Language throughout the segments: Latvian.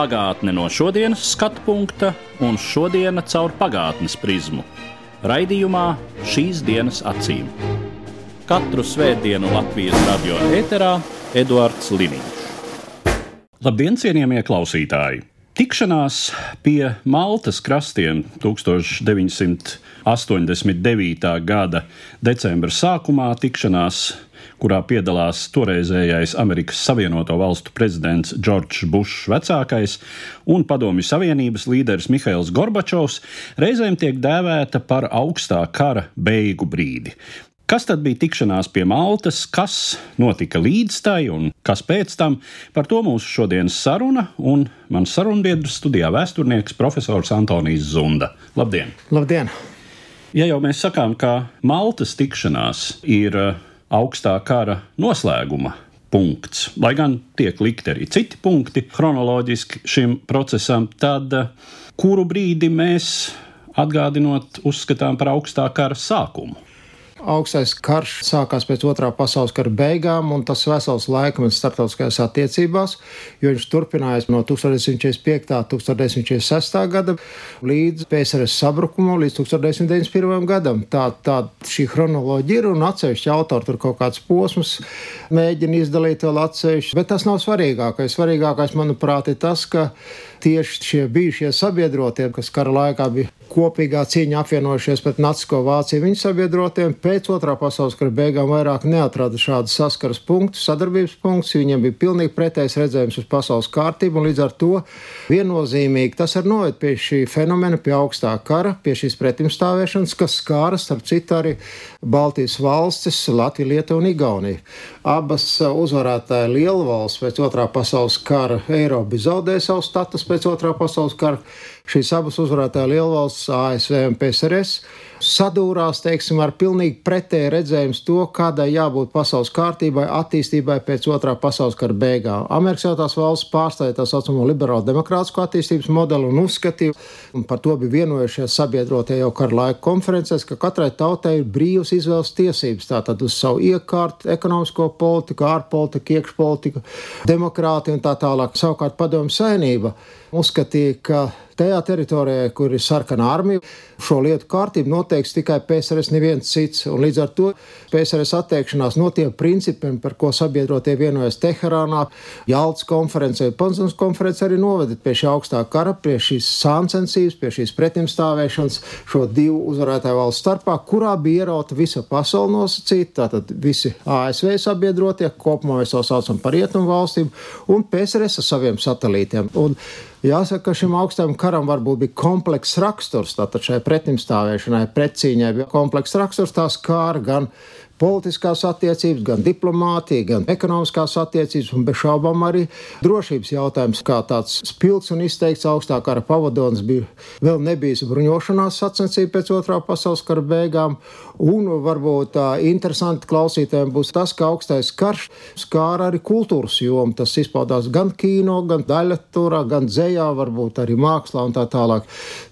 Pagātne no šodienas skatu punkta un šodienas caur pagātnes prizmu. Raidījumā šīs dienas acīm. Katru svētdienu Latvijas radio eterā Eduards Liniņš. Labdien, cienījamie klausītāji! Tikšanās pie Maltas krastiem 1989. gada decembra sākumā tikšanās kurā piedalās toreizējais Amerikas Savienoto Valstu prezidents Džordžs Bušs vecākais un Padomju Savienības līderis Mihails Gorbačovs, reizēm tiek dēvēta par augstā kara beigu brīdi. Kas tad bija tikšanās pie Maltas, kas notika līdz tai un kas pēc tam? Par to mūsu šodienas saruna un mans sarunbiedrs studijā vēsturnieks profesors Antonijs Zunda. Labdien! Labdien! Ja jau mēs sakām, ka Maltas tikšanās ir augstā kara noslēguma punkts, lai gan tiek likti arī citi punkti chronoloģiski šim procesam, tad uh, kuru brīdi mēs atgādinot uzskatām par augstā kara sākumu? Augstais karš sākās pēc otrā pasaules kara beigām, un tas vesels laikmets starptautiskajās attiecībās, jo viņš turpinājās no 1945. un 1946. gada līdz PSRS sabrukumam, līdz 1991. gadam. Tā, tā šī chronoloģija ir un atsevišķi autori tur kaut kāds posms mēģina izdalīt vēl atsevišķi, bet tas nav svarīgākais. Svarīgākais, manuprāt, ir tas, ka tieši šie bijušie sabiedrotie, kas kara laikā bija kopīgā cīņā apvienojušies pret Nacisko Vāciju, viņu sabiedrotiem pēc otrā pasaules kara beigām vairāk neatrada šādu saskaras punktu, sadarbības punktus. Viņiem bija pilnīgi pretējs redzējums uz pasaules kārtību, un līdz ar to viennozīmīgi tas arī noved pie šī fenomena, pie augstā kara, pie šīs pretimstāvēšanas, kas skāra starp citu arī Baltijas valstis, Latviju, Lietuvu un Igauniju. Abas uzvarētāja lielvalsts pēc otrā pasaules kara Eiropa zaudējusi savu status pēc otrā pasaules kara. Šīs abas uzvarētāja lielvalsts, ASV un PSRS, sadūrās teiksim, ar pilnīgi pretēju redzējumu to, kādai jābūt pasaules kārtībai, attīstībai pēc otrā pasaules kara beigām. Amerikas Savienotās valsts pārstāja tā saucamo liberālu demokrātisko attīstības modeli un uzskatīja, un par to bija vienojušies sabiedrotie jau kara laika konferencēs, ka katrai tautai ir brīvas izvēles tiesības tātad uz savu iekārtu, ekonomisko politiku, ārpolitiku, iekšpolitiku, demokrātiju un tā tālāk. Savukārt padomju saimnība uzskatīja, ka tajā teritorijā, kur ir sarkana armija, šo lietu kārtību noteiks tikai PSRS, neviens cits. Un līdz ar to PSRS atteikšanās no tiem principiem, par ko sabiedrotie vienojas Teherānā, Jaltas konferencē, Panzonas konferencē, arī noveda pie šī augstā kara, pie šīs sāncensības, pie šīs pretimstāvēšanas šo divu uzvarētāju valstu starpā, kurā bija ierauta visa pasaule nosacīta, tātad visi ASV sabiedrotie, kopumā mēs to saucam par rietumu valstīm, un PSRS ar saviem satelītiem. Un Jāsaka, ka šim augstam karam varbūt bija komplekss raksturs, tātad šai pretimstāvēšanai, pretcīņai bija komplekss raksturs, tās kāra gan politiskās attiecības, gan diplomātija, gan ekonomiskās attiecības, un bez šaubām arī drošības jautājums, kā tāds spilgts un izteikts augstā kara pavadonis bija vēl nebijis bruņošanās sacensība pēc otrā pasaules kara beigām, un varbūt tā interesanti klausītājiem būs tas, ka augstais karš skāra arī kultūras jomu. Tas izpaudās gan kino, gan daļaturā, gan dzējā, varbūt arī mākslā un tā tālāk.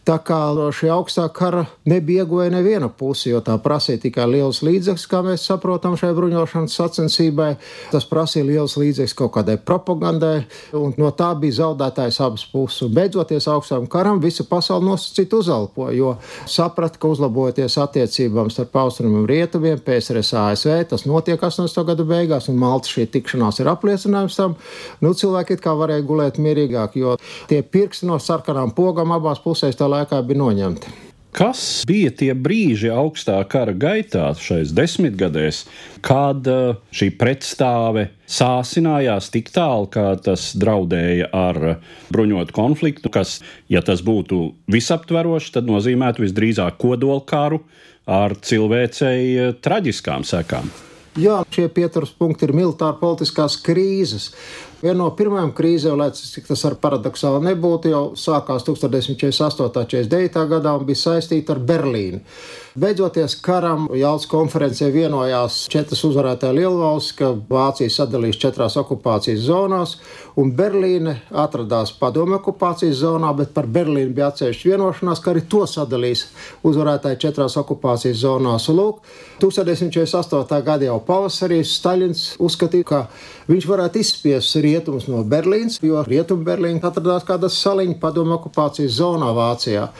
Tā kā šī augstā kara nebija ieguvēja neviena puse, jo tā prasīja tikai liels līdzekļus, kā mēs saprotam, šai bruņošanas sacensībai. Tas prasīja liels līdzekļus kaut kādai propagandai, un no tā bija zaudētājs abas puses. Beidzoties augstam karam, visa pasaule nosacīt uzelpoja, jo saprata, ka uzlabojoties attiecībām starp austrumiem un rietumiem, PSRS ASV, tas notiek 80. gadu beigās, un Malta šī tikšanās ir apliecinājums tam. Nu, cilvēki it kā varēja gulēt mierīgāk, jo tie pirksti no sarkanām pogām abās pusēs tā laikā bija noņemti. Kas bija tie brīži augstā kara gaitā, šais desmitgadēs, kad uh, šī pretstāve sāsinājās tik tālu, ka tas draudēja ar bruņotu konfliktu, kas, ja tas būtu visaptverošs, tad nozīmētu visdrīzāk kodolkaru ar cilvēcei traģiskām sekām. Jā, šie pieturas punkti ir militāra politiskās krīzes. Viena no pirmajām krīzēm, lai cik tas ar paradoxāli nebūtu, jau sākās 1948. un 49. gadā un bija saistīta ar Berlīnu. Beidzoties karam, Jālis konferencē vienojās četras uzvarētāja lielvalsts, ka Vācija sadalīs četrās okupācijas zonās, un Berlīne atradās padomu okupācijas zonā, bet par Berlīnu bija atsevišķa vienošanās, ka arī to sadalīs uzvarētāji četrās okupācijas zonās. Lūk, 1948. gada jau pavasarī Staļins uzskatīja, ka viņš varētu izspiest rietumus no Berlīnas, jo Rietumu Berlīna atradās kāda saliņa padomu okupācijas zonā Vācijā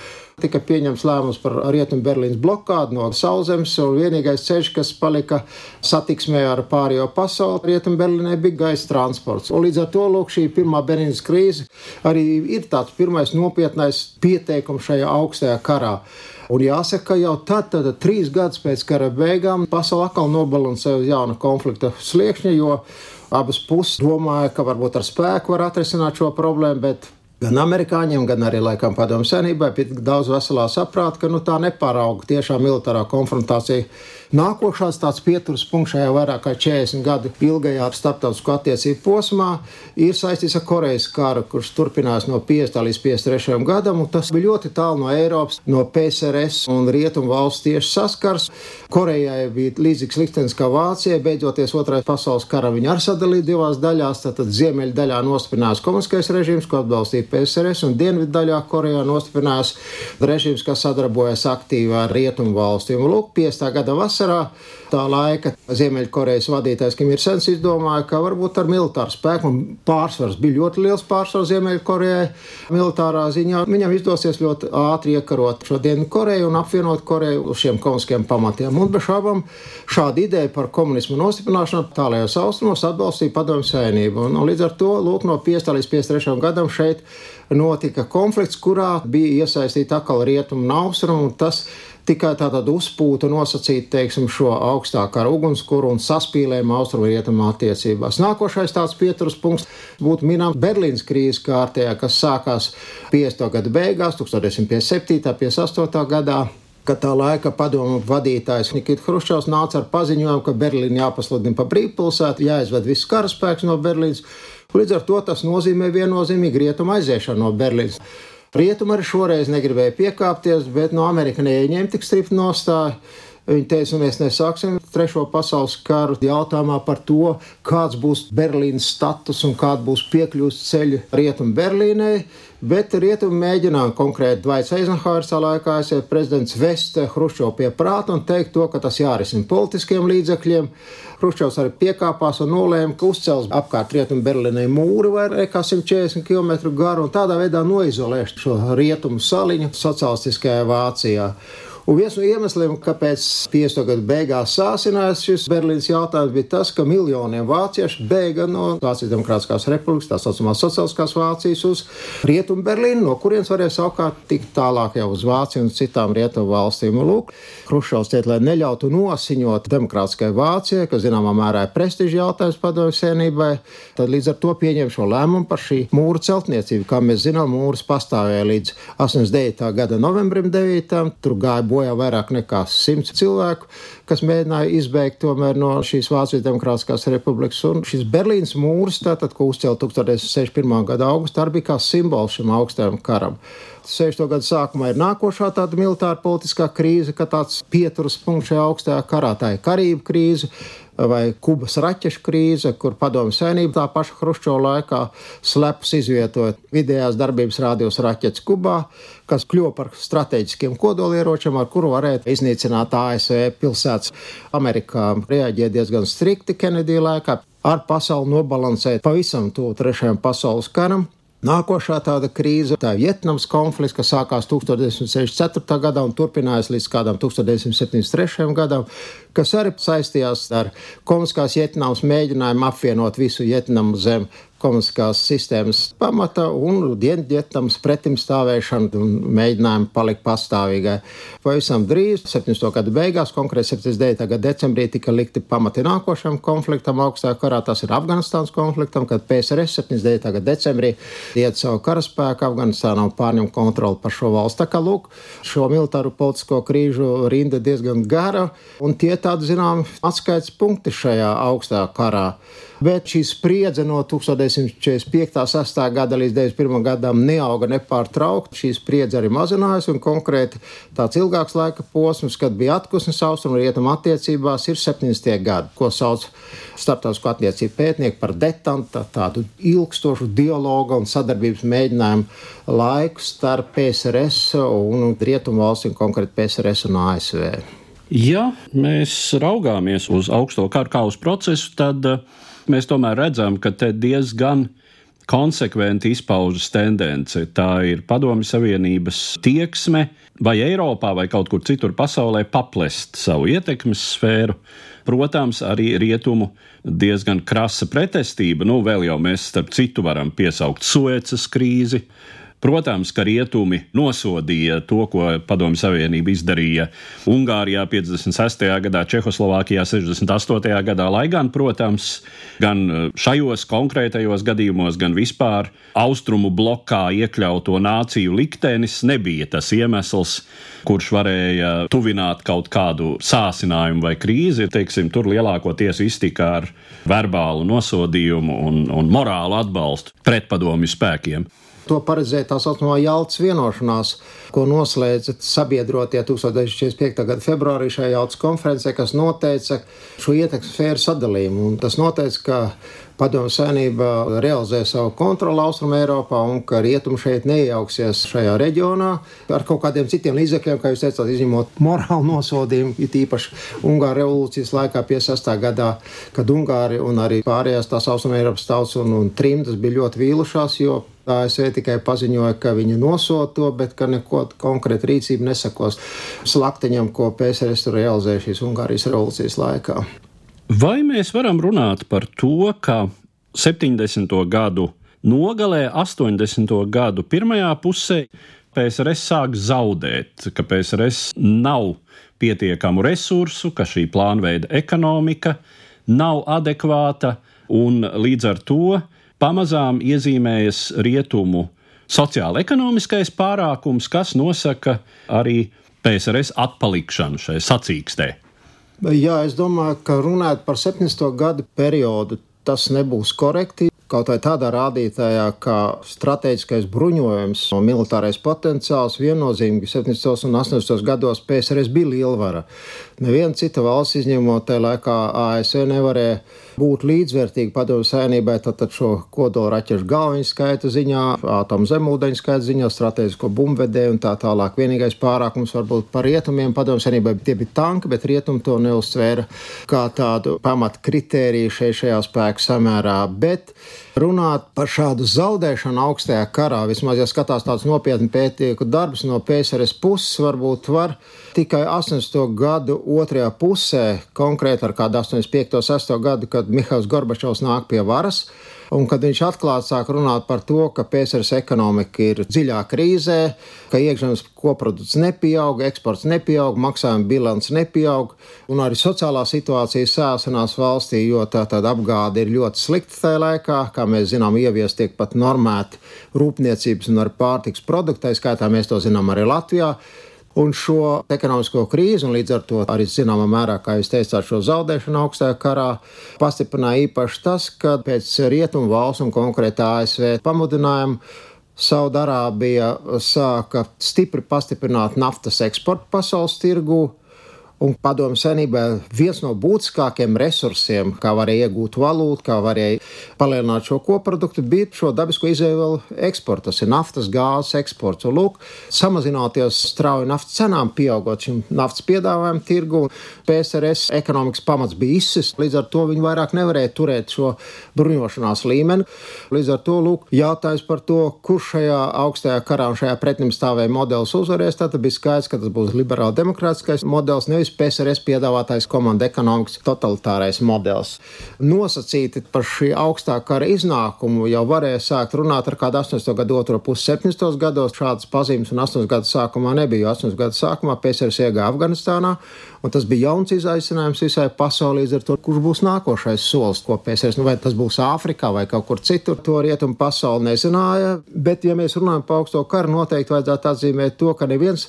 tika pieņemts lēmums par Rietumu Berlīnas blokādu no sauszemes, un vienīgais ceļš, kas palika satiksmē ar pārējo pasauli, Rietumu Berlīnē bija gaisa transports. Un līdz ar to lūk, šī pirmā Berlīnas krīze arī ir tāds pirmais nopietnais pieteikums šajā augstajā karā. Un jāsaka, ka jau tad, tad trīs gadus pēc kara beigām, pasaule atkal nobalansēja uz jauna konflikta sliekšņa, jo abas puses domāja, ka varbūt ar spēku var atrisināt šo problēmu, bet gan amerikāņiem, gan arī laikam padomu senībai bija tik daudz veselā saprāta, ka nu, tā nepārauga tiešām militārā konfrontācija Nākošais tāds pieturas punkts šajā vairāk kā 40 gadu ilgajā starptautiskā attiecību posmā ir saistīts ar Korejas karu, kurš turpinās no 50. līdz 53. gadam. Tas bija ļoti tālu no Eiropas, no PSRS un Rietumu valsts tieši saskars. Korejai bija līdzīgs liktenis kā Vācijai. Beidzoties Otrais pasaules kara, viņi arī sadalīja divās daļās. Tātad ziemeļu daļā nostiprinājās komunistiskais režīms, ko atbalstīja PSRS, un dienvidu daļā Korejā nostiprinājās režīms, kas sadarbojas aktīvi ar Rietumu valstīm. Lūk, 50. gada vasarā vasarā. Tā laika Ziemeļkorejas vadītājs Kim Ir Sens izdomāja, ka varbūt ar militāru spēku, un pārsvars bija ļoti liels pārsvars Ziemeļkorejai, militārā ziņā viņam izdosies ļoti ātri iekarot šo Dienvidkoreju un apvienot Koreju uz šiem komiskiem pamatiem. Un bez šaubām šāda ideja par komunismu nostiprināšanu tālajos austrumos atbalstīja padomju savienību. Un, un līdz ar to lūk, no 5. līdz 53. gadam šeit notika konflikts, kurā bija iesaistīta atkal rietumu un austrumu. Tas tikai tātad uzpūta nosacīt teiksim, šo augstākā ugunskura un saspīlējumu austrumrietumu attiecībās. Nākošais tāds pieturas punkts būtu minēts Berlīnas krīzes kārtējā, kas sākās 50. gada beigās, 1957. un 58. gadā ka tā laika padomu vadītājs Nikita Hruščovs nāca ar paziņojumu, ka Berlīna jāpasludina par brīvpilsētu, jāizved viss karaspēks no Berlīnas. Līdz ar to tas nozīmē viennozīmīgi rietumu aiziešanu no Berlīnas. Rietumi arī šoreiz negribēja piekāpties, bet no Amerikas neieņēma tik striktu nostāju. Viņi teica, mēs nesāksim trešo pasaules karu jautājumā par to, kāds būs Berlīnas status un kāda būs piekļuves ceļa rietumu Berlīnai. Bet rietumu mēģināja konkrēti Dvaits Eizenhārs, laikā ASV prezidents vest Hruščovu pie prāta un teikt to, ka tas jārisina politiskiem līdzekļiem. Hruščovs arī piekāpās un nolēma, ka uzcels apkārt rietumu Berlīnai mūri vairāk kā 140 km garu un tādā veidā noizolēs šo rietumu saliņu sociālistiskajā Vācijā. Un viens no iemesliem, kāpēc 50. gadu beigās sāsinājās šis Berlīnas jautājums, bija tas, ka miljoniem vāciešu bēga no Vācijas Demokrātiskās republikas, tā saucamās sociāliskās Vācijas, uz Rietumu Berlīnu, no kurienes varēja savukārt tikt tālāk jau uz Vāciju un citām rietumu valstīm. Un, lūk, Hruščovs teica, lai neļautu nosiņot demokrātiskai Vācijai, kas zināmā mērā ir prestiža jautājums padomju sēnībai, tad līdz ar to pieņem šo lēmumu par šī mūra celtniecību. Kā mēs zinām, mūrs pastāvēja līdz 89. gada novembrim 9. Tur gāja bojā bojā vairāk nekā simts cilvēku, kas mēģināja izbēgt no šīs Vācijas Demokrātiskās republikas. Un šis Berlīnas mūris, tātad, ko uzcēla 1961. gada augustā, arī bija kā simbols šim augstajam karam. 60. gadu sākumā ir nākošā tāda militāra politiskā krīze, ka tāds pieturas punkts šajā augstajā karā, tā ir Karību krīze vai Kubas raķešu krīze, kur padomju savienība tā paša Hruščova laikā slepus izvietoja vidējās darbības rādījus raķetes Kubā, kas kļuva par strateģiskiem kodolieročiem, ar kuru varēja iznīcināt ASV pilsētas. Amerikā reaģēja diezgan strikti Kenedija laikā, ar pasauli nobalansēt pavisam to trešajam pasaules karam. Nākošā tāda krīze, tā ir Vietnamas konflikts, kas sākās 1964. gadā un turpinājās līdz kādam 1973. gadam, kas arī saistījās ar komunistiskās Vietnamas mēģinājumu apvienot visu Vietnamu zem komunistiskās sistēmas pamata un Dienvidvietnams pretimstāvēšanu un mēģinājumu palikt pastāvīgai. Pavisam drīz, 70. gada beigās, konkrēti 79. gada decembrī, tika likti pamati nākošam konfliktam augstajā karā. Tas ir Afganistānas konfliktam, kad PSRS 79. gada decembrī iet savu karaspēku Afganistānā un pārņem kontroli par šo valsts. Tā kā lūk, šo militāru politisko krīžu rinda diezgan gara, un tie tādi, zinām, atskaites punkti šajā augstajā karā. Bet šī spriedze no 1945. 6. gada līdz 91. gadam neauga nepārtraukti. Šī spriedze arī mazinājās, un konkrēti tāds ilgāks laika posms, kad bija atpūsnes austrumu un rietumu attiecībās, ir 70. gadi, ko sauc starptautisko attiecību pētnieki par detantu, tādu ilgstošu dialogu un sadarbības mēģinājumu laiku starp PSRS un rietumu valstīm, konkrēti PSRS un ASV. Ja mēs raugāmies uz augsto karu kā uz procesu, tad uh, mēs tomēr redzam, ka te diezgan konsekventi izpaužas tendence. Tā ir Padomju Savienības tieksme vai Eiropā vai kaut kur citur pasaulē paplest savu ietekmes sfēru. Protams, arī rietumu diezgan krasa pretestība. Nu, vēl jau mēs starp citu varam piesaukt Suecas krīzi, Protams, ka rietumi nosodīja to, ko Padomju Savienība izdarīja Ungārijā 56. gadā, Čehoslovākijā 68. gadā, lai gan, protams, gan uh, šajos konkrētajos gadījumos, gan vispār austrumu blokā iekļauto nāciju liktenis nebija tas iemesls, kurš varēja tuvināt kaut kādu sāsinājumu vai krīzi. Teiksim, tur lielākoties iztika ar verbālu nosodījumu un, un morālu atbalstu pretpadomju spēkiem. To paredzēja tā saucamā Jaltas vienošanās, ko noslēdza sabiedrotie 1945. gada februārī šajā Jaltas konferencē, kas noteica šo ietekmes sfēru sadalījumu. Un tas noteica, ka Padomju Savienība realizē savu kontroli Austrum Eiropā un ka rietumi šeit neiejauksies šajā reģionā ar kaut kādiem citiem līdzekļiem, kā jūs teicāt, izņemot morālu nosodījumu, it īpaši Ungāra revolūcijas laikā 56. gadā, kad Ungāri un arī pārējās tās Austrum Eiropas tautas un, un trimdas bija ļoti vīlušās, jo ASV tikai paziņoja, ka viņi nosoda to, bet ka neko konkrēti rīcība nesakos slaktiņam, ko PSRS tur realizēja šīs Ungārijas revolūcijas laikā. Vai mēs varam runāt par to, ka 70. gadu nogalē, 80. gadu pirmajā pusē PSRS sāk zaudēt, ka PSRS nav pietiekamu resursu, ka šī plānveida ekonomika nav adekvāta un līdz ar to pamazām iezīmējas rietumu sociāla-ekonomiskais pārākums, kas nosaka arī PSRS atpalikšanu šai sacīkstē. Jā, es domāju, ka runājot par 70. gadu periodu, tas nebūs korekti. Kaut vai tādā rādītājā, kā strateģiskais bruņojums un militārais potenciāls, viennozīmīgi 70. un 80. gados PSRS bija lielvara. Neviena cita valsts, izņemot tajā laikā ASV, nevarēja būt līdzvērtīgi padomu saimnībai, tad šo kodola raķešu galviņu skaita ziņā, atomu zemūdeņu skaita ziņā, strateģisko bumbvedēju un tā tālāk. Vienīgais pārākums varbūt par rietumiem padomu saimnībai tie bija tanki, bet rietumi to neuzsvēra kā tādu pamatu kritēriju šeit šajā spēku samērā. Bet runāt par šādu zaudēšanu augstajā karā, vismaz, ja skatās tāds nopietni pētnieku darbs no PSRS puses, varbūt var tikai 80. gadu otrajā pusē, konkrēti ar kādu 85. 6. gadu, kad Mihails Gorbačovs nāk pie varas. Un kad viņš atklāti sāk runāt par to, ka PSRS ekonomika ir dziļā krīzē, ka iekšzemes koprodukts nepieaug, eksports nepieaug, maksājuma bilants nepieaug, un arī sociālā situācija sāsinās valstī, jo tā tāda apgāde ir ļoti slikta tajā laikā, kā mēs zinām, ievies tiek pat normēti rūpniecības un arī pārtiks produktai, skaitā mēs to zinām arī Latvijā. Un šo ekonomisko krīzi, un līdz ar to arī zināmā mērā, kā jūs teicāt, šo zaudēšanu augstajā karā, pastiprināja īpaši tas, ka pēc rietumu valsts un konkrēti ASV pamudinājumu Saudārābija sāka stipri pastiprināt naftas eksportu pasaules tirgū Un padomu senībā viens no būtiskākajiem resursiem, kā varēja iegūt valūtu, kā varēja palielināt šo koproduktu, bija šo dabisko izēvielu eksports. Tas ir naftas, gāzes eksports. Un, lūk, samazinoties strauji naftas cenām, pieaugot šim naftas piedāvājumu tirgu, PSRS ekonomikas pamats bija izsis. Līdz ar to viņi vairāk nevarēja turēt šo bruņošanās līmeni. Līdz ar to lūk, jautājums par to, kurš šajā augstajā karā un šajā pretim stāvēja modelis uzvarēs, tad bija skaidrs, ka tas būs liberāli demokrātiskais modelis. Nevis šis PSRS piedāvātais komanda ekonomikas totalitārais modelis. Nosacīti par šī augstā kara iznākumu jau varēja sākt runāt ar kādu 80. gadu otro pusi 70. gados. Šādas pazīmes un 80. gadu sākumā nebija, jo 80. gadu sākumā PSRS iegāja Afganistānā, un tas bija jauns izaicinājums visai pasaulē, līdz ar to, kurš būs nākošais solis, ko PSRS, nu vai tas būs Āfrikā vai kaut kur citur, to rietumu pasauli nezināja, bet, ja mēs runājam par augsto karu, noteikti vajadzētu atzīmēt to, ka neviens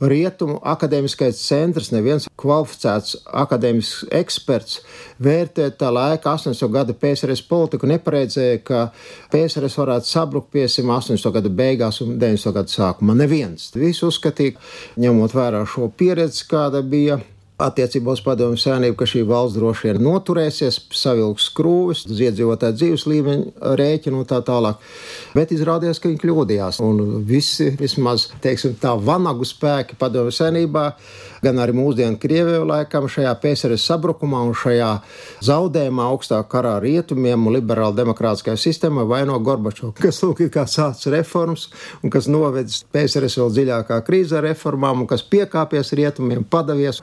rietumu akadēmiskais centrs, neviens kvalificēts akadēmisks eksperts vērtēt tā laika 80. gada PSRS politiku neparedzēja, ka PSRS varētu sabrukt piesim 80. gada beigās un 90. gada sākumā. Neviens. Visi uzskatīja, ņemot vērā šo pieredzi, kāda bija attiecībā uz padomju sēnību, ka šī valsts droši vien noturēsies, savilks skrūvis, iedzīvotāju dzīves līmeņa rēķinu un tā tālāk. Bet izrādījās, ka viņi kļūdījās. Un visi, vismaz teiksim, tā vanagu spēki padomju sēnībā, gan arī mūsdienu Krieviju laikam šajā PSRS sabrukumā un šajā zaudējumā augstā karā rietumiem un liberāli demokrātiskajā sistēmā vaino Gorbačovu, kas lūk ir kā sācis reformas un kas novedis PSRS vēl dziļākā krīzē reformām un kas piekāpies rietumiem, padavies.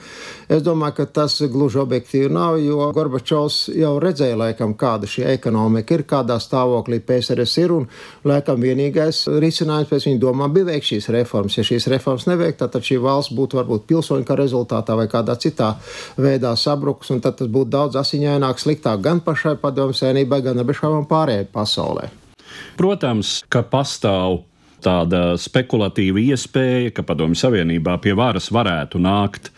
Es domāju, ka tas gluži objektīvi nav, jo Gorbačovs jau redzēja, laikam, kāda šī ekonomika ir, kādā stāvoklī PSRS ir, un laikam vienīgais risinājums pēc viņa domām bija veikt šīs reformas. Ja šīs reformas neveikt, tad šī valsts būtu varbūt pilsoņu kara rezultātā vai kādā citā veidā sabrukus, un tad tas būtu daudz asiņaināk, sliktāk gan pašai padomju sēnībai, gan arī šām pārējai pasaulē. Protams, ka pastāv tāda spekulatīva iespēja, ka Padomju Savienībā pie varas varētu nākt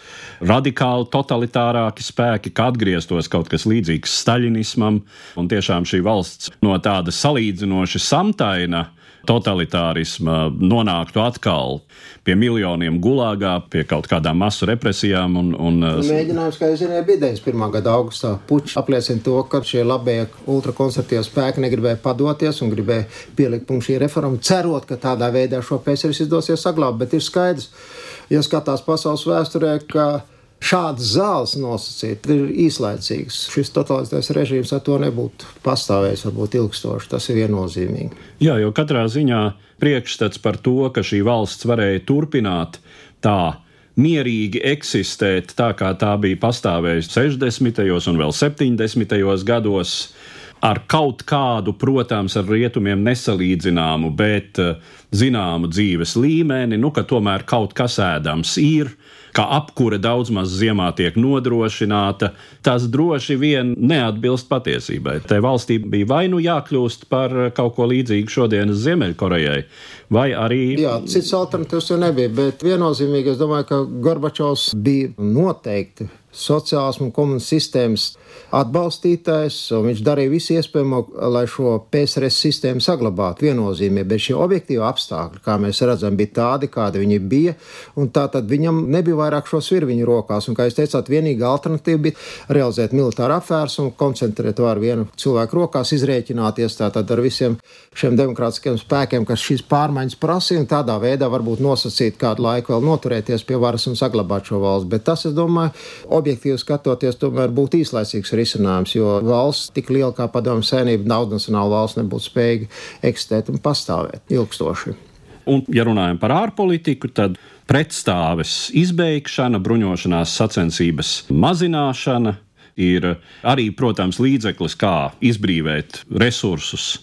radikāli totalitārāki spēki, ka atgrieztos kaut kas līdzīgs staļinismam, un tiešām šī valsts no tāda salīdzinoši samtaina totalitārisma nonāktu atkal pie miljoniem gulāgā, pie kaut kādām masu represijām. Un, un, Mēģinājums, kā jūs zināt, bija 91. gada augustā. Puķis apliecina to, ka šie labie ultrakonservatīvie spēki negribēja padoties un gribēja pielikt punktu šī reforma, cerot, ka tādā veidā šo PSRS izdosies saglabāt. Bet ir skaidrs, ja skatās pasaules vēsturē, ka šādas zāles nosacīt ir īslaicīgs. Šis totalitārais režīms ar to nebūtu pastāvējis, varbūt ilgstoši. Tas ir viennozīmīgi. Jā, jo katrā ziņā priekšstats par to, ka šī valsts varēja turpināt tā mierīgi eksistēt, tā kā tā bija pastāvējusi 60. un vēl 70. gados, ar kaut kādu, protams, ar rietumiem nesalīdzināmu, bet eh, zināmu dzīves līmeni, nu, ka tomēr kaut kas ēdams ir ka apkure daudz maz ziemā tiek nodrošināta, tas droši vien neatbilst patiesībai. Tai valstī bija vai nu jākļūst par kaut ko līdzīgu šodienas Ziemeļkorejai, vai arī. Jā, cits alternatīvs jau nebija, bet viennozīmīgi es domāju, ka Gorbačovs bija noteikti sociālismu un komunismu sistēmas atbalstītājs, un viņš darīja visu iespējamo, lai šo PSRS sistēmu saglabātu viennozīmīgi, bet šie objektīvi apstākļi, kā mēs redzam, bija tādi, kādi viņi bija, un tā tad viņam nebija vairāk šo sviru viņu rokās, un, kā jūs teicāt, vienīgā alternatīva bija realizēt militāru apvērsumu, koncentrēt varu vienu cilvēku rokās, izrēķināties tātad ar visiem šiem demokrātiskiem spēkiem, kas šīs pārmaiņas prasīja, un tādā veidā varbūt nosacīt kādu laiku vēl noturēties pie varas un saglabāt šo valsts. Bet tas, es domāju, objektīvi skatoties, tomēr būtu īslaicīgs risinājums, jo valsts tik liela kā padomju sēnība, daudz nacionāla valsts nebūtu spējīga eksistēt un pastāvēt ilgstoši. Un, ja runājam par ārpolitiku, tad pretstāves izbeigšana, bruņošanās sacensības mazināšana ir arī, protams, līdzeklis, kā izbrīvēt resursus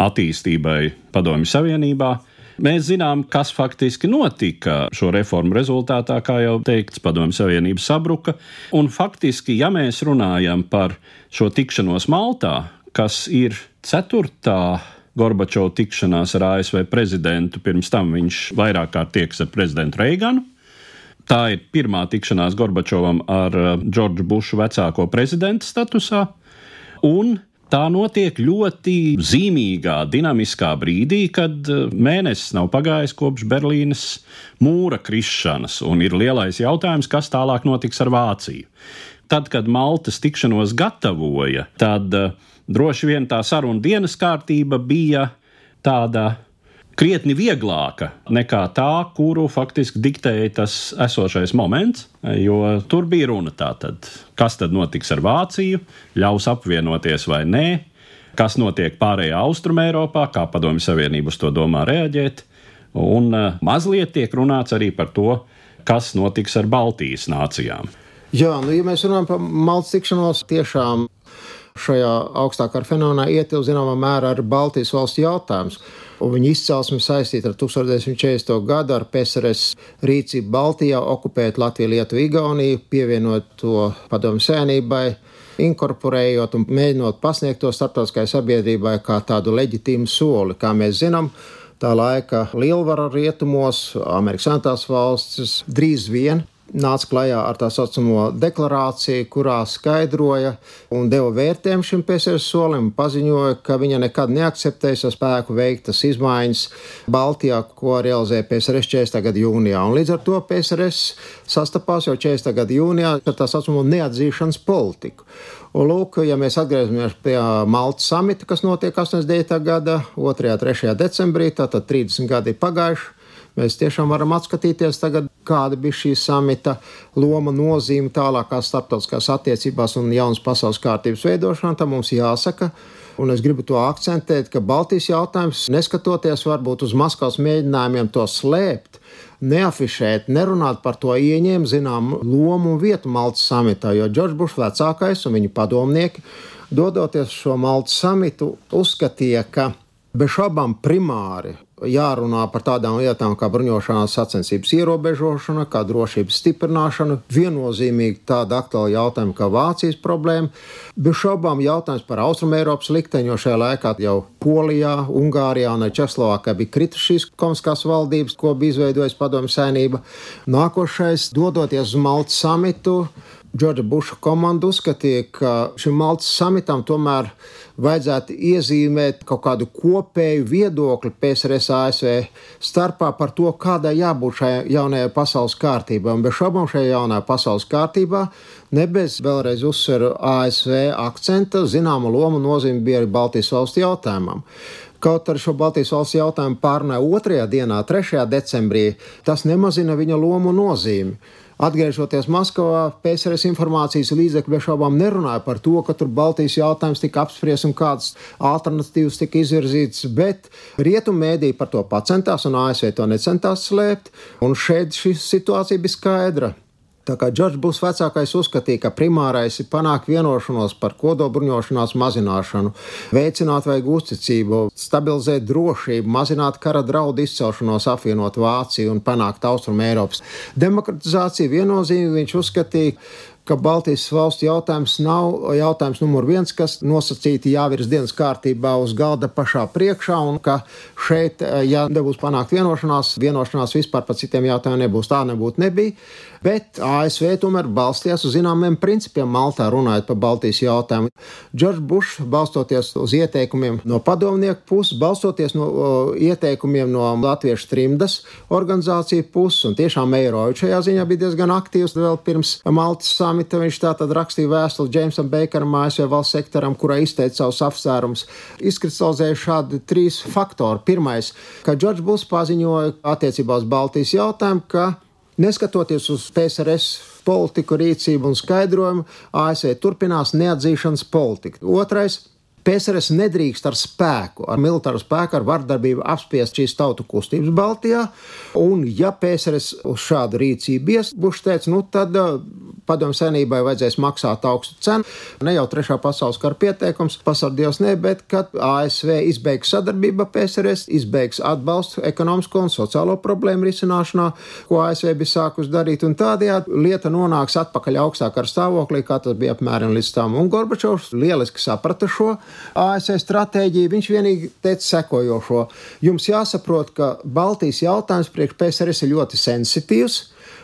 attīstībai Padomju Savienībā. Mēs zinām, kas faktiski notika šo reformu rezultātā, kā jau teikts, Padomju Savienība sabruka. Un faktiski, ja mēs runājam par šo tikšanos Maltā, kas ir ceturtā Gorbačova tikšanās ar ASV prezidentu, pirms tam viņš vairāk kārt tieks ar prezidentu Reiganu. Tā ir pirmā tikšanās Gorbačovam ar Džordžu Bušu vecāko prezidenta statusā. Un Tā notiek ļoti zīmīgā, dinamiskā brīdī, kad eh, mēnesis nav pagājis kopš Berlīnes mūra krišanas, un ir lielais jautājums, kas tālāk notiks ar Vāciju. Tad, kad Maltas tikšanos gatavoja, tad uh, droši vien tā saruna dienas kārtība bija tāda krietni vieglāka nekā tā, kuru faktiski diktēja tas esošais moments, jo tur bija runa tātad, kas tad notiks ar Vāciju, ļaus apvienoties vai nē, kas notiek pārējā Austrumē Eiropā, kā Padomju Savienība uz to domā reaģēt, un uh, mazliet tiek runāts arī par to, kas notiks ar Baltijas nācijām. Jā, nu, ja mēs runājam par Maltas tikšanos, tiešām šajā augstākā fenomenā ietilpst zināmā mērā ar Baltijas valstu jautājumu un viņa izcelsme saistīta ar 1940. gadu ar PSRS rīcību Baltijā, okupēt Latviju, Lietuvu, Igauniju, pievienot to padomu sēnībai inkorporējot un mēģinot pasniegt to starptautiskai sabiedrībai kā tādu leģitīmu soli. Kā mēs zinām, tā laika lielvara rietumos, Amerikas Savienotās valstis, drīz vien nāca klajā ar tā saucamo deklarāciju, kurā skaidroja un deva vērtējumu šim PSRS solim, paziņoja, ka viņa nekad neakceptēs ar spēku veiktas izmaiņas Baltijā, ko realizēja PSRS 40. gada jūnijā. Un līdz ar to PSRS sastapās jau 40. gada jūnijā ar tā saucamo neatzīšanas politiku. Un, lūk, ja mēs atgriežamies pie Maltas samita, kas notiek 89. gada 2. un 3. decembrī, tad 30 gadi ir pagājuši. Mēs tiešām varam atskatīties tagad, kāda bija šī samita loma, nozīme tālākās starptautiskās attiecībās un jaunas pasaules kārtības veidošanā. Tam mums jāsaka, un es gribu to akcentēt, ka Baltijas jautājums, neskatoties varbūt uz Maskavas mēģinājumiem to slēpt, neafišēt, nerunāt par to ieņēma zinām lomu un vietu Maltas samitā, jo Džordžs Bušs vecākais un viņa padomnieki, dodoties šo Maltas samitu, uzskatīja, ka bez šaubām primāri jārunā par tādām lietām kā bruņošanās sacensības ierobežošana, kā drošības stiprināšana, viennozīmīgi tāda aktuāla jautājuma kā Vācijas problēma. Bez šaubām jautājums par Austrumēropas likteņu, jo šajā laikā jau Polijā, Ungārijā un Čehoslovākijā bija kritis šīs komiskās valdības, ko bija izveidojusi padomju saimnība. Nākošais, dodoties uz Maltas samitu, Džordža Buša komanda uzskatīja, ka šim Maltas samitam tomēr vajadzētu iezīmēt kaut kādu kopēju viedokli PSRS ASV starpā par to, kādai jābūt šai jaunajai pasaules kārtībai. Un bez šaubām šajā jaunajā pasaules kārtībā, ne bez vēlreiz uzsveru ASV akcenta, zināma loma nozīme bija arī Baltijas valstu jautājumam. Kaut arī šo Baltijas valsts jautājumu pārnāja otrajā dienā, 3. decembrī, tas nemazina viņa lomu nozīmi. Atgriežoties Maskavā, PSRS informācijas līdzekļi bez šaubām nerunāja par to, ka tur Baltijas jautājums tika apspriests un kādas alternatīvas tika izvirzītas, bet rietumēdī par to pacentās un ASV to necentās slēpt, un šeit šī situācija bija skaidra. Tā kā Džordžs Buls vecākais uzskatīja, ka primārais ir panākt vienošanos par kodolbruņošanās mazināšanu, veicināt vajag uzticību, stabilizēt drošību, mazināt kara draudu izcelšanos, apvienot Vāciju un panākt Austrum Eiropas demokratizāciju, viennozīmīgi viņš uzskatīja, ka Baltijas valstu jautājums nav jautājums numur viens, kas nosacīti jāvirs dienas kārtībā uz galda pašā priekšā, un ka šeit, ja nebūs panākt vienošanās, vienošanās vispār par citiem jautājumiem nebūs. Tā nebūtu nebija. Bet ASV tomēr balstījās uz zināmiem principiem Maltā, runājot par Baltijas jautājumu. Džordžs Bušs, balstoties uz ieteikumiem no padomnieku puses, balstoties no o, ieteikumiem no Latviešu trimdas organizāciju puses, un tiešām Eiropa šajā ziņā bija diezgan aktīvs vēl pirms Maltas samita. Viņš tātad rakstīja vēstuli Džeimsam Beikaram, ASV valsts sektoram, kurā izteica savus apsvērumus. Izkristalizēja šādi trīs faktori. Pirmais, ka Džordžs Bušs paziņoja attiecībā uz Baltijas jautājumu, ka Neskatoties uz PSRS politiku, rīcību un skaidrojumu, ASV turpinās neatzīšanas politiku. Otrais PSRS nedrīkst ar spēku, ar militāru spēku, ar vardarbību apspiest šīs tautu kustības Baltijā. Un, ja PSRS uz šādu rīcību ies, Bušs teica, nu tad padomju senībai vajadzēs maksāt augstu cenu. Ne jau trešā pasaules kara pieteikums, pasardies ne, bet kad ASV izbeigs sadarbību ar PSRS, izbeigs atbalstu ekonomisko un sociālo problēmu risināšanā, ko ASV bija sākus darīt, un tādējādi lieta nonāks atpakaļ augstākā stāvoklī, kā tas bija apmēram līdz tam. Un Gorbačovs lieliski saprata šo ASV stratēģiju. Viņš vienīgi teica sekojošo: Jums jāsaprot, ka Baltijas jautājums priekš PSRS ir ļoti sensitīvs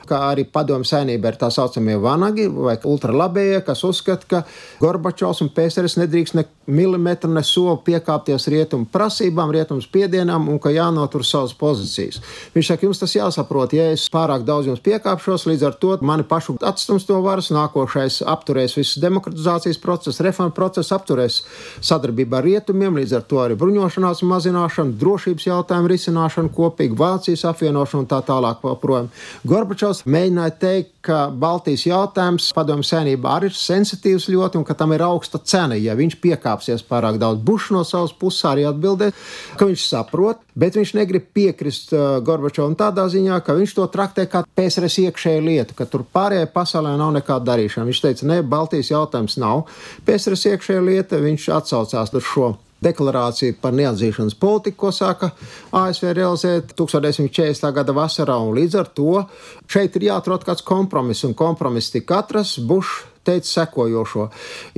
kā arī padomu saimnieba ir tā saucamie vanagi vai ultralabējie, kas uzskata, ka Gorbačovs un PSRS nedrīkst ne milimetru, ne soli piekāpties rietumu prasībām, rietumu spiedienam un ka jānotur savas pozīcijas. Viņš saka, jums tas jāsaprot, ja es pārāk daudz jums piekāpšos, līdz ar to mani pašu atstums no varas, nākošais apturēs visu demokratizācijas procesu, reformu procesu, apturēs sadarbību ar rietumiem, līdz ar to arī bruņošanās mazināšanu, drošības jautājumu risināšanu, kopīgi Vācijas apvienošanu un tā tālāk. Projām. Gorbačovs mēģināja teikt, ka Baltijas jautājums padomju saimnībā arī ir sensitīvs ļoti un ka tam ir augsta cena, ja viņš piekāpsies pārāk daudz. Bušs no savas puses arī atbildēja, ka viņš saprot, bet viņš negrib piekrist uh, Gorbačovam tādā ziņā, ka viņš to traktē kā PSRS iekšēju lietu, ka tur pārējai pasaulē nav nekāda darīšana. Viņš teica, ne, Baltijas jautājums nav PSRS iekšēja lieta, viņš atsaucās uz šo deklarāciju par neatzīšanas politiku, ko sāka ASV realizēt 1940. gada vasarā. Līdz ar to šeit ir jāatrod kāds kompromiss, un kompromiss tika atrast. Bušs teica sekojošo: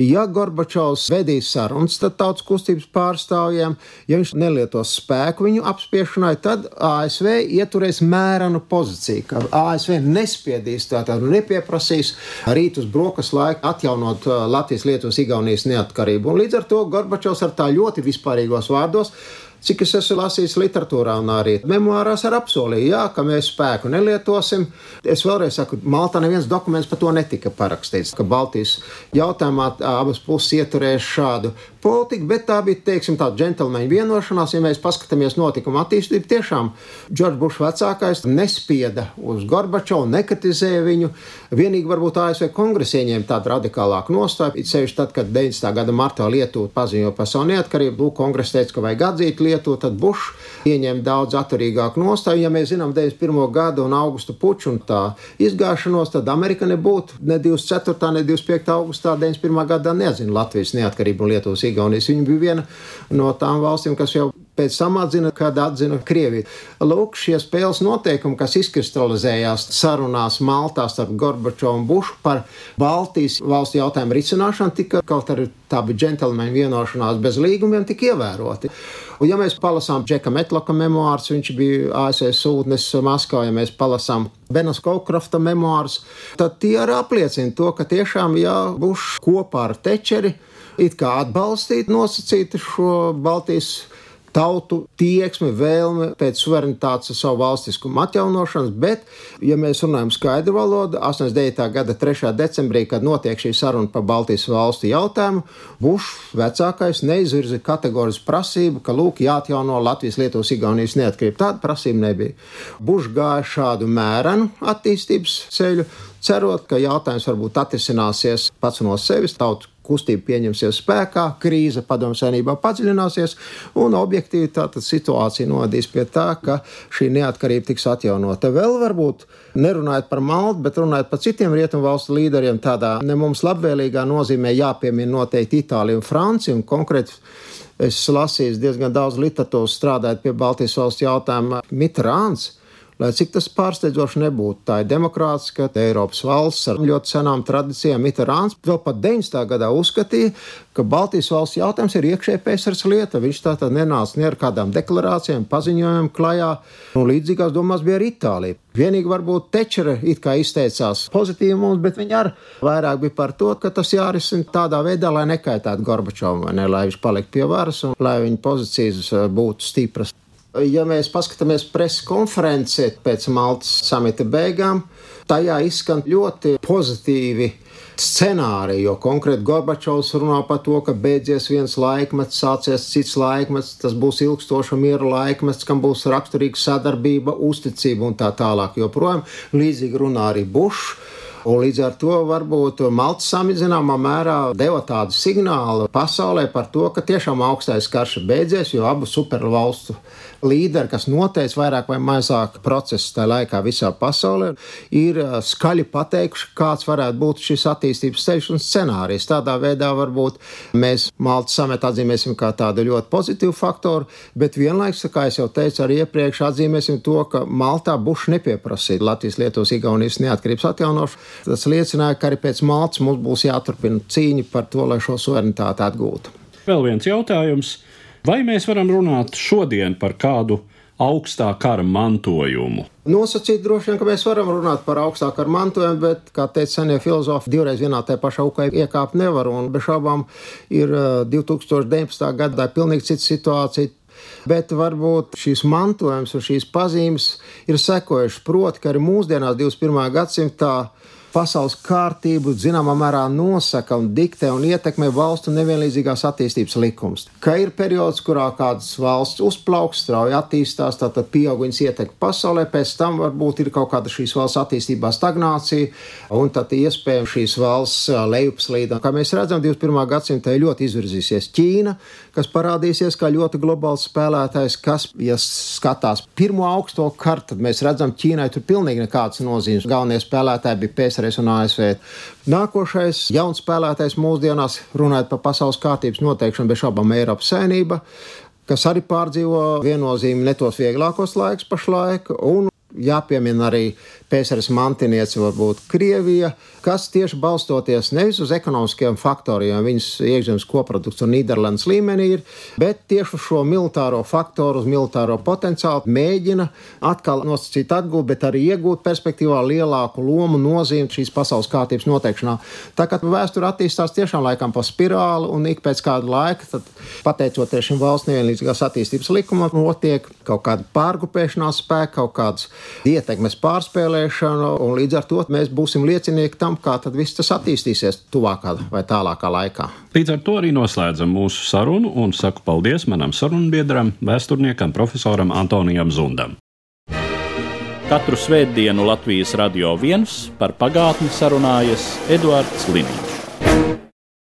Ja Gorbačovs vedīs sarunas, tad tautas kustības pārstāvjiem, ja viņš nelietos spēku viņu apspiešanai, tad ASV ieturēs mērenu pozīciju, ka ASV nespiedīs tātad nepieprasīs rīt uz brokas laiku atjaunot uh, Latvijas, Lietuvas, Igaunijas neatkarību. Un līdz ar to Gorbačovs ar tā ļoti vispārīgos vārdos Cik es esmu lasījis literatūrā un arī memoārās ar apsolīju, jā, ka mēs spēku nelietosim. Es vēlreiz saku, Maltā neviens dokuments par to netika parakstīts, ka Baltijas jautājumā abas puses ieturēs šādu politiku, bet tā bija, teiksim, tāda džentlmeņa vienošanās. Ja mēs paskatāmies notikuma attīstību, tiešām Džordžs Bušs vecākais nespieda uz Gorbačovu, nekritizēja viņu. Vienīgi varbūt ASV kongresa ieņēma tādu radikālāku nostāju, it sevišķi tad, kad 90. gada martā Lietuva paziņoja par savu neatkarību, Lūk, kongress teica, ka vajag atzīt Lietuvu, tad Bušs ieņēma daudz atturīgāku nostāju. Ja mēs zinām 91. gadu un augusta puču un tā izgāšanos, tad Amerika nebūtu ne 24. ne 25. augustā 91. gadā nezina Latvijas neatkarību un Lietuvas Igaunijas. Viņa bija viena no tām valstīm, kas jau pēc tam atzina, kad atzina Krieviju. Lūk, šie spēles noteikumi, kas izkristalizējās sarunās Maltā starp Gorbačovu un Bušu par Baltijas valstu jautājumu risināšanu, tika kaut arī tā bija džentlmeņa vienošanās bez līgumiem, tika ievēroti. Un, ja mēs palasām Džeka Metloka memoārus, viņš bija ASV sūtnis Maskavā, ja mēs palasām Benas Kaukrafta memoārus, tad tie arī apliecina to, ka tiešām, ja Bušs kopā ar Tečeri it kā atbalstīt nosacītu šo Baltijas tautu tieksmi, vēlme pēc suverenitātes savu valstiskumu atjaunošanas, bet, ja mēs runājam skaidru valodu, 89. gada 3. decembrī, kad notiek šī saruna par Baltijas valstu jautājumu, Bušs vecākais neizvirza kategorisku prasību, ka, lūk, jāatjauno Latvijas, Lietuvas, Igaunijas neatkarība. Tāda prasība nebija. Bušs gāja šādu mērenu attīstības ceļu, cerot, ka jautājums varbūt atrisināsies pats no sevis, tautu kustība pieņemsies spēkā, krīze padomju savienībā padziļināsies, un objektīvi tātad situācija nodīs pie tā, ka šī neatkarība tiks atjaunota. Vēl varbūt nerunājot par Maltu, bet runājot par citiem rietumu valstu līderiem, tādā ne mums labvēlīgā nozīmē jāpiemina noteikti Itālija un Francija, un konkrēti es lasīju diezgan daudz literatūras strādājot pie Baltijas valsts jautājuma Mitrāns Lai cik tas pārsteidzoši nebūtu, tā ir demokrātiska Eiropas valsts ar ļoti senām tradīcijām. Mitterāns vēl pat 90. gadā uzskatīja, ka Baltijas valsts jautājums ir iekšēji pēcsaras lieta. Viņš tā tad nenāca ne ar kādām deklarācijām, paziņojumiem klajā, un līdzīgās domās bija arī Itālija. Vienīgi varbūt Tečere it kā izteicās pozitīvi mums, bet viņa arī vairāk bija par to, ka tas jārisina tādā veidā, lai nekaitētu Gorbačovam, ne, lai viņš paliktu pie varas un lai viņa pozīcijas būtu stipras. Ja mēs paskatāmies preses konferenci pēc Maltas samita beigām, tajā izskan ļoti pozitīvi scenāriju, jo konkrēti Gorbačovs runā par to, ka beidzies viens laikmets, sācies cits laikmets, tas būs ilgstoša miera laikmets, kam būs raksturīga sadarbība, uzticība un tā tālāk. Joprojām līdzīgi runā arī Bušs. Un līdz ar to varbūt Malta samizināmā mērā deva tādu signālu pasaulē par to, ka tiešām augstais karš ir beidzies, jo abu supervalstu līderi, kas noteica vairāk vai mazāk procesu tajā laikā visā pasaulē, ir skaļi pateikuši, kāds varētu būt šis attīstības ceļš un scenārijs. Tādā veidā varbūt mēs Maltas sametu atzīmēsim kā tādu ļoti pozitīvu faktoru, bet vienlaikus, kā jau teicu arī iepriekš, atzīmēsim to, ka Maltā Bušs nepieprasīja Latvijas, Lietuvas, Igaunijas neatkarības atjaunošanu. Tas liecināja, ka arī pēc Maltas mums būs jāturpina cīņa par to, lai šo suverenitāti atgūtu. Vēl viens jautājums. Vai mēs varam runāt šodien par kādu augstā kara mantojumu? Nosacīt droši vien, ka mēs varam runāt par augstāku kara mantojumu, bet, kā teica senie filozofi, divreiz vienā tajā pašā augā iekāpt nevar. Un bez šaubām ir 2019. gadā pilnīgi cita situācija. Bet varbūt šīs mantojums un šīs pazīmes ir sekojušas. Proti, ka arī mūsdienās, 21. gadsimtā, pasaules kārtību zināmā mērā nosaka un diktē un ietekmē valstu nevienlīdzīgās attīstības likums. Ka ir periods, kurā kādas valsts uzplauks, strauji attīstās, tātad pieaug viņas ietekme pasaulē, pēc tam varbūt ir kaut kāda šīs valsts attīstībā stagnācija, un tad iespējams šīs valsts lejupslīdā. Kā mēs redzam, 21. gadsimtā ļoti izvirzīsies Ķīna, kas parādīsies kā ļoti globāls spēlētājs, kas, ja skatās pirmo augsto kartu, tad mēs redzam, Ķīnai tur pilnīgi nekādas nozīmes. Galvenie spēlētāji bija PSRS PSRS un ASV. Nākošais jauns spēlētājs mūsdienās, runājot par pasaules kārtības noteikšanu, bez šaubām Eiropas saimnība, kas arī pārdzīvo viennozīmīgi ne tos vieglākos laikus pašlaik. Un jāpiemina arī PSRS mantiniece, varbūt Krievija, kas tieši balstoties nevis uz ekonomiskiem faktoriem, viņas iekšzemes koprodukts un Nīderlandes līmenī ir, bet tieši uz šo militāro faktoru, uz militāro potenciālu mēģina atkal nosacīt atgūt, bet arī iegūt perspektīvā lielāku lomu nozīmi šīs pasaules kārtības noteikšanā. Tā kā vēsture attīstās tiešām laikam pa spirāli un ik pēc kāda laika, tad pateicoties šim valsts nevienlīdzīgās attīstības likumam, notiek kaut kāda pārgupēšanās spēka, kaut kādas ietekmes pārspēlēšana, un līdz ar to mēs būsim liecinieki tam, kā tad viss tas attīstīsies tuvākā vai tālākā laikā. Līdz ar to arī noslēdzam mūsu sarunu un saku paldies manam sarunbiedram, vēsturniekam, profesoram Antonijam Zundam. Katru svētdienu Latvijas radio viens par pagātni sarunājas Eduards Līniju.